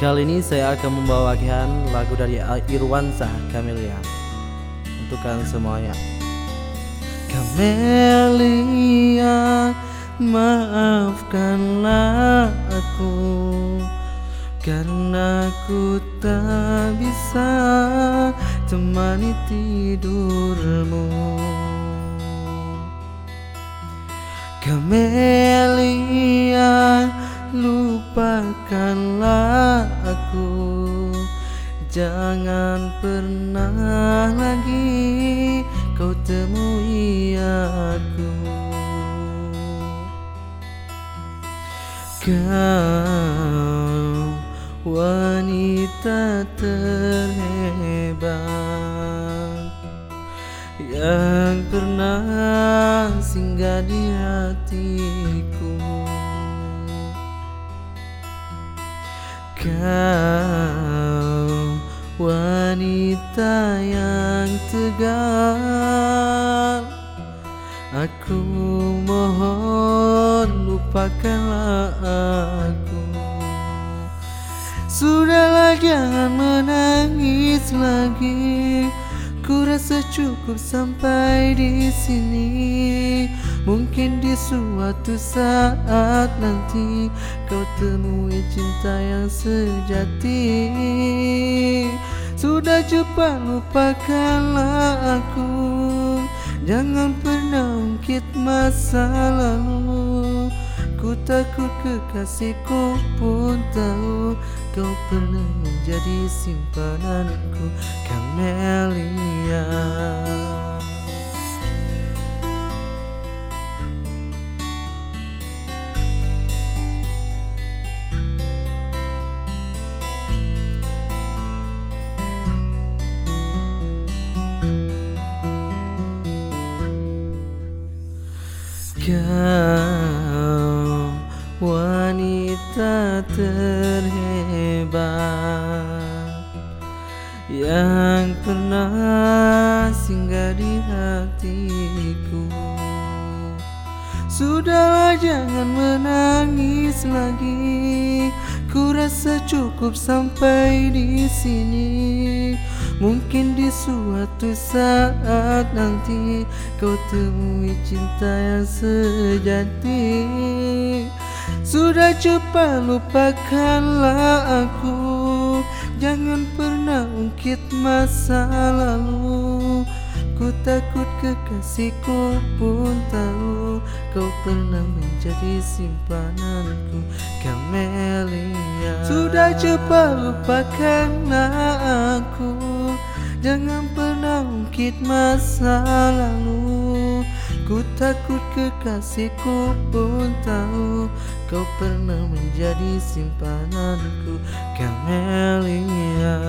Kali ini saya akan membawakan lagu dari Irwansa Kamelia Untuk kalian semuanya. Kamelia maafkanlah aku. Karena aku tak bisa temani tidurmu. Kamelia lupakanlah aku Jangan pernah lagi kau temui aku. Kau wanita terhebat Yang pernah singgah di hatiku. Kau wanita yang tegar. Aku mohon lupakanlah aku. Sudahlah jangan menangis lagi. Ku rasa cukup sampai di sini. Mungkin di suatu saat nanti Kau temui cinta yang sejati cepat lupakanlah aku. Jangan pernah ungkit masa lalu. Ku takut kekasihku pun tahu Kau pernah menjadi simpananku Kamelia Kau wanita terhebat Yang pernah singgah di hatiku. Sudahlah jangan menangis lagi Ku rasa cukup sampai di sini. Mungkin di suatu saat nanti Kau temui cinta yang sejati. Sudah cepat lupakanlah aku. Jangan pernah ungkit masa lalu Ku takut kekasihku pun tahu Kau pernah menjadi simpananku Kamelia. Sudah cepat lupakan aku. Jangan pernah ungkit masa lalu. Ku takut kekasihku pun tahu Kau pernah menjadi simpananku Kamelia.